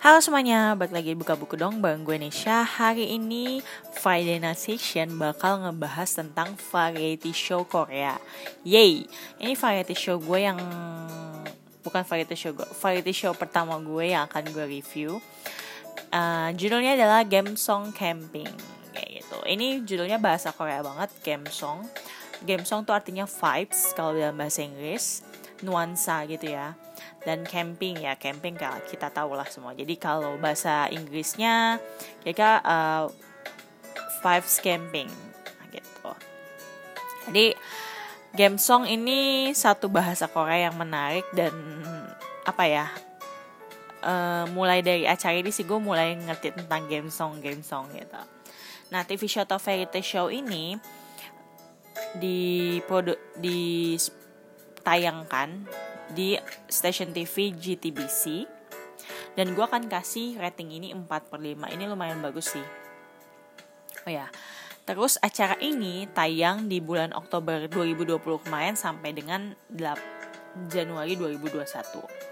Halo semuanya, balik lagi buka buku dong Bang gue Nesha. Hari ini Friday Night Session bakal ngebahas tentang variety show Korea. Yay, ini variety show gue yang Bukan variety show gue, variety show pertama gue yang akan gue review. Uh, Judulnya adalah Game Song Camping Kayak gitu. Ini judulnya bahasa Korea banget, Game Song. Game Song tuh artinya vibes kalau dalam bahasa Inggris. Nuansa gitu ya dan camping ya camping kita tahu lah semua. Jadi kalau bahasa Inggrisnya kira uh, five camping gitu. Jadi game song ini satu bahasa Korea yang menarik dan apa ya uh, mulai dari acara ini sih gue mulai ngerti tentang game song game song gitu. Nah TV show atau variety show ini di produk ditayangkan di stasiun TV GTBC dan gue akan kasih rating ini 4 per 5 ini lumayan bagus sih. Oh ya. Terus acara ini tayang di bulan Oktober 2020 kemarin sampai dengan 8 Januari 2021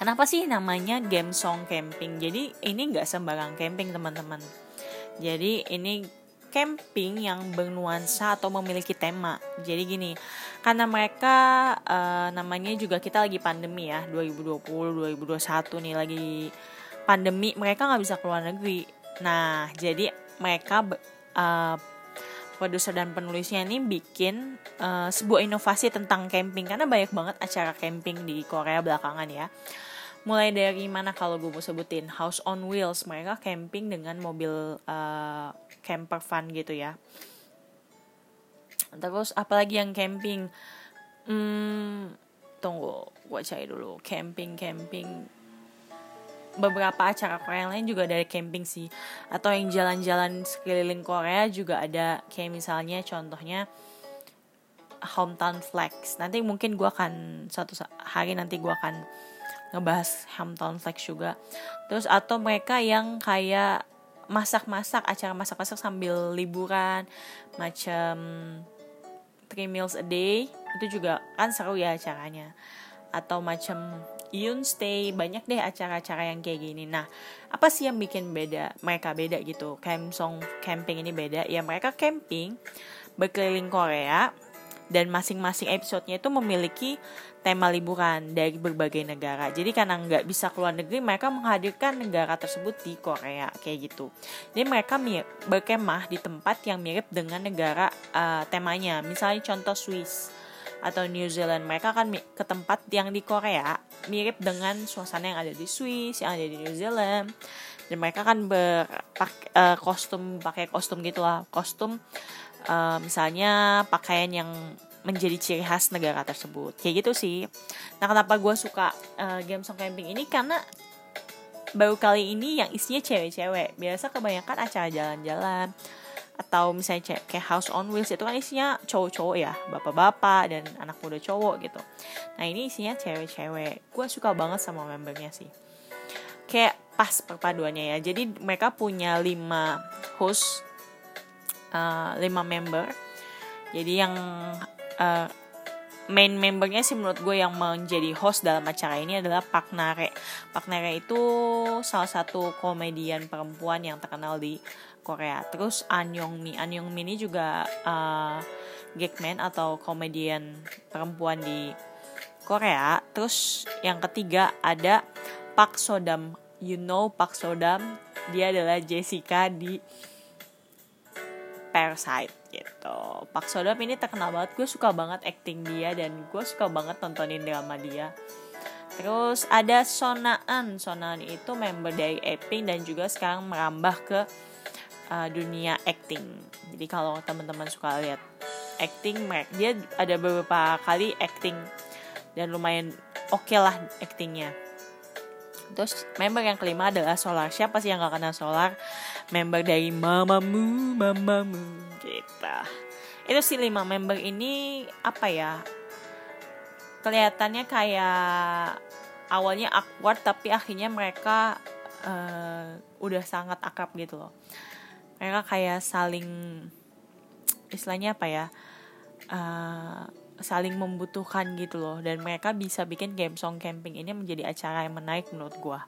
Kenapa sih namanya game song camping? Jadi ini nggak sembarang camping teman-teman. Jadi ini camping yang bernuansa atau memiliki tema. Jadi gini, karena mereka uh, namanya juga kita lagi pandemi ya, 2020, 2021 nih lagi pandemi, mereka nggak bisa keluar negeri. Nah, jadi mereka uh, produser dan penulisnya ini bikin uh, sebuah inovasi tentang camping karena banyak banget acara camping di Korea belakangan ya mulai dari mana kalau gue mau sebutin? House on Wheels. Mereka camping dengan mobil uh, camper van gitu ya. Terus apalagi yang camping? Hmm, tunggu gue cari dulu. Camping camping. Beberapa acara Korea lain juga dari camping sih. Atau yang jalan-jalan sekeliling Korea juga ada. Kayak misalnya contohnya hometown flex. Nanti mungkin gue akan suatu hari nanti gue akan ngebahas Hampton Flex juga. Terus atau mereka yang kayak masak-masak acara masak-masak sambil liburan macam three meals a day itu juga kan seru ya acaranya. Atau macam Yun Stay banyak deh acara-acara yang kayak gini. Nah apa sih yang bikin beda mereka beda gitu? Camp song camping ini beda. Ya mereka camping berkeliling Korea dan masing-masing episodenya itu memiliki tema liburan dari berbagai negara. Jadi karena nggak bisa keluar negeri, mereka menghadirkan negara tersebut di Korea kayak gitu. Jadi mereka berkemah di tempat yang mirip dengan negara uh, temanya. Misalnya contoh Swiss atau New Zealand, mereka akan ke tempat yang di Korea mirip dengan suasana yang ada di Swiss, yang ada di New Zealand. Dan mereka kan berpak uh, kostum pakai kostum gitu lah, kostum uh, misalnya pakaian yang menjadi ciri khas negara tersebut. Kayak gitu sih. Nah kenapa gue suka uh, game song camping ini? Karena baru kali ini yang isinya cewek-cewek. Biasa kebanyakan acara jalan-jalan atau misalnya kayak House on Wheels itu kan isinya cowok-cowok ya. Bapak-bapak dan anak muda cowok gitu. Nah ini isinya cewek-cewek. Gue suka banget sama membernya sih. Kayak pas perpaduannya ya. Jadi mereka punya lima host uh, member. Jadi yang uh, main membernya sih menurut gue yang menjadi host dalam acara ini adalah Pak Nare. Pak Nare itu salah satu komedian perempuan yang terkenal di Korea. Terus An Yong Mi, An Yong Mi ini juga uh, gagman atau komedian perempuan di Korea. Terus yang ketiga ada Pak Sodam. You know Pak Sodam, dia adalah Jessica di Parasite gitu. Pak Sodam ini terkenal banget. Gue suka banget acting dia dan gue suka banget nontonin drama dia. Terus ada Sonaan. Sonaan itu member dari Epping dan juga sekarang merambah ke uh, dunia acting. Jadi kalau teman-teman suka lihat acting dia ada beberapa kali acting dan lumayan oke okay lah actingnya. Terus member yang kelima adalah Solar. Siapa sih yang gak kenal Solar? Member dari Mamamu, Mamamu gitu. Itu sih lima member ini apa ya? Kelihatannya kayak awalnya awkward tapi akhirnya mereka uh, udah sangat akrab gitu loh. Mereka kayak saling istilahnya apa ya? Uh, saling membutuhkan gitu loh dan mereka bisa bikin game song camping ini menjadi acara yang menarik menurut gue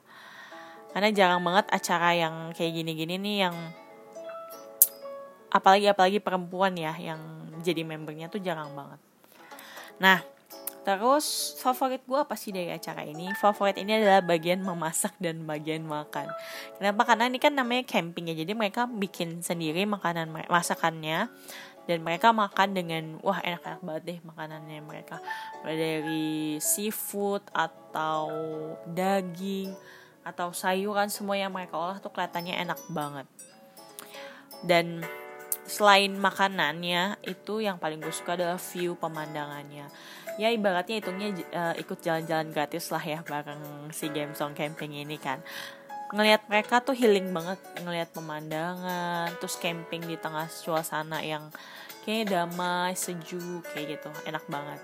karena jarang banget acara yang kayak gini-gini nih yang apalagi apalagi perempuan ya yang jadi membernya tuh jarang banget nah Terus favorit gue apa sih dari acara ini? Favorit ini adalah bagian memasak dan bagian makan. Kenapa? Karena ini kan namanya camping ya. Jadi mereka bikin sendiri makanan masakannya dan mereka makan dengan wah enak-enak banget deh makanannya mereka. Dari seafood atau daging atau sayuran semua yang mereka olah tuh kelihatannya enak banget. Dan selain makanannya itu yang paling gue suka adalah view pemandangannya. Ya ibaratnya hitungnya uh, ikut jalan-jalan gratis lah ya bareng si game song camping ini kan. Ngelihat mereka tuh healing banget ngelihat pemandangan terus camping di tengah suasana yang kayak damai sejuk kayak gitu. Enak banget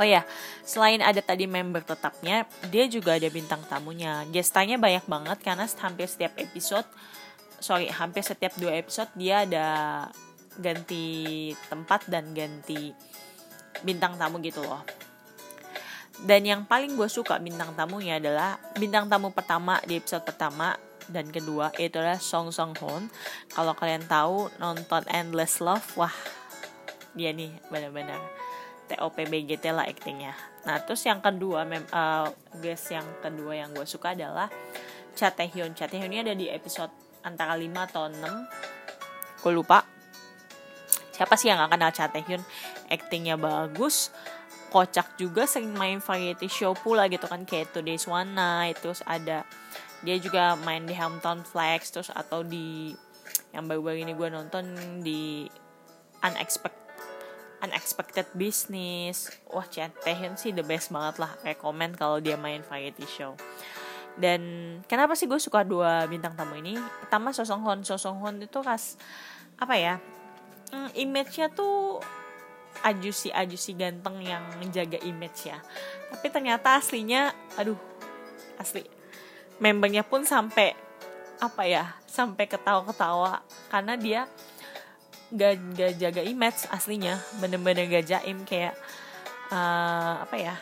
Oh ya, selain ada tadi member tetapnya, dia juga ada bintang tamunya. Gestanya banyak banget karena hampir setiap episode, sorry, hampir setiap dua episode dia ada ganti tempat dan ganti bintang tamu gitu loh. Dan yang paling gue suka bintang tamunya adalah bintang tamu pertama di episode pertama dan kedua itu adalah Song Song Hoon. Kalau kalian tahu nonton Endless Love wah dia nih benar-benar TOP BGT lah aktingnya nah terus yang kedua mem uh, guest yang kedua yang gue suka adalah Cha Taehyun. Cha Taehyun ini ada di episode antara 5 atau 6 gue lupa. Siapa sih yang gak kenal Cha Taehyun? Actingnya bagus. Kocak juga sering main variety show pula gitu kan. Kayak Today's One Night terus ada dia juga main di Hampton Flex terus atau di yang baru-baru ini gue nonton di Unexpected Unexpected Business. Wah Taehyun sih the best banget lah rekomend kalau dia main variety show. Dan kenapa sih gue suka dua bintang tamu ini? Pertama Sosong Hon Sosong Hon itu kas apa ya hmm, image-nya tuh ajusi ajusi ganteng yang menjaga image ya. Tapi ternyata aslinya aduh asli. Membernya pun sampai apa ya sampai ketawa-ketawa. Karena dia gak, gak jaga image aslinya. Bener-bener gak jaim kayak uh, apa ya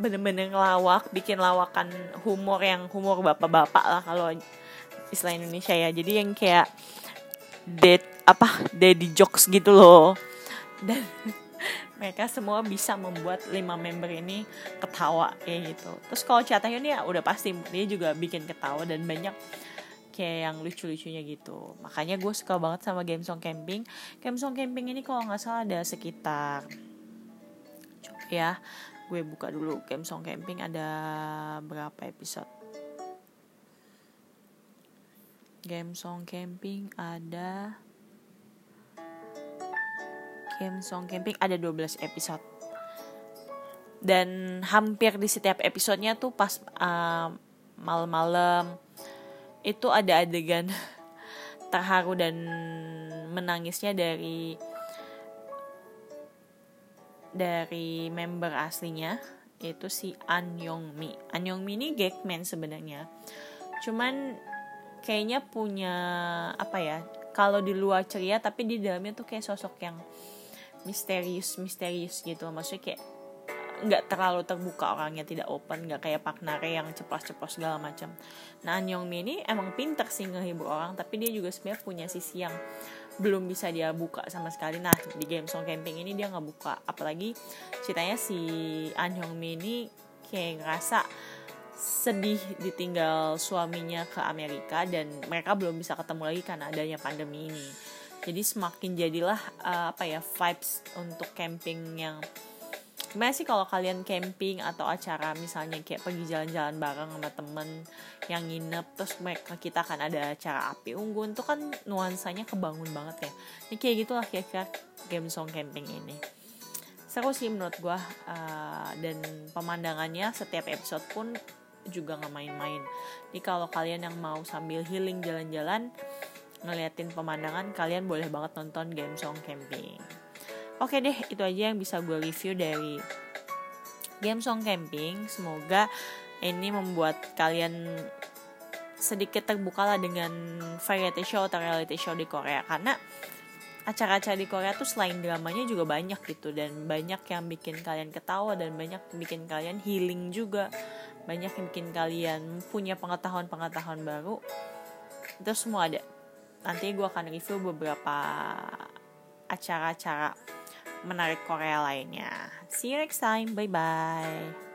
bener-bener ngelawak bikin lawakan humor yang humor bapak-bapak lah kalau istilah Indonesia ya. Jadi yang kayak dead apa daddy jokes gitu loh. Dan mereka semua bisa membuat lima member ini ketawa kayak gitu. Terus kalau Chatayun ya udah pasti dia juga bikin ketawa dan banyak kayak yang lucu-lucunya gitu. Makanya gue suka banget sama game song camping. Game song camping ini kalau nggak salah ada sekitar ya gue buka dulu game song camping ada berapa episode? Game song camping ada Game Song Camping ada 12 episode. Dan hampir di setiap episodenya tuh pas uh, malam-malam itu ada adegan terharu dan menangisnya dari dari member aslinya itu si An Yong Mi. An Yong Mi ini gagman sebenarnya. Cuman kayaknya punya apa ya? Kalau di luar ceria tapi di dalamnya tuh kayak sosok yang misterius misterius gitu maksudnya kayak nggak terlalu terbuka orangnya tidak open nggak kayak Pak Nare yang ceplos-ceplos segala macam. Nah An Mi ini emang pinter sih ngehibur orang tapi dia juga sebenarnya punya sisi yang belum bisa dia buka sama sekali. Nah di game Song Camping ini dia nggak buka apalagi ceritanya si An Mi ini kayak ngerasa sedih ditinggal suaminya ke Amerika dan mereka belum bisa ketemu lagi karena adanya pandemi ini jadi semakin jadilah uh, apa ya vibes untuk camping yang gimana sih kalau kalian camping atau acara misalnya kayak pergi jalan-jalan bareng sama temen yang nginep terus mereka kita kan ada acara api unggun itu kan nuansanya kebangun banget ya. Ini kayak gitulah kira-kira game song camping ini. Seru sih menurut gue uh, dan pemandangannya setiap episode pun juga nggak main-main. Jadi kalau kalian yang mau sambil healing jalan-jalan ngeliatin pemandangan kalian boleh banget nonton game song camping oke deh itu aja yang bisa gue review dari game song camping. Semoga ini membuat kalian sedikit terbuka lah dengan variety show atau reality show di Korea. Karena acara-acara di Korea tuh selain dramanya juga banyak gitu. Dan banyak yang bikin kalian ketawa dan banyak yang bikin kalian healing juga. Banyak yang bikin kalian punya pengetahuan-pengetahuan baru. Itu semua ada. Nanti gue akan review beberapa acara-acara menarik Korea lainnya. See you next time. Bye bye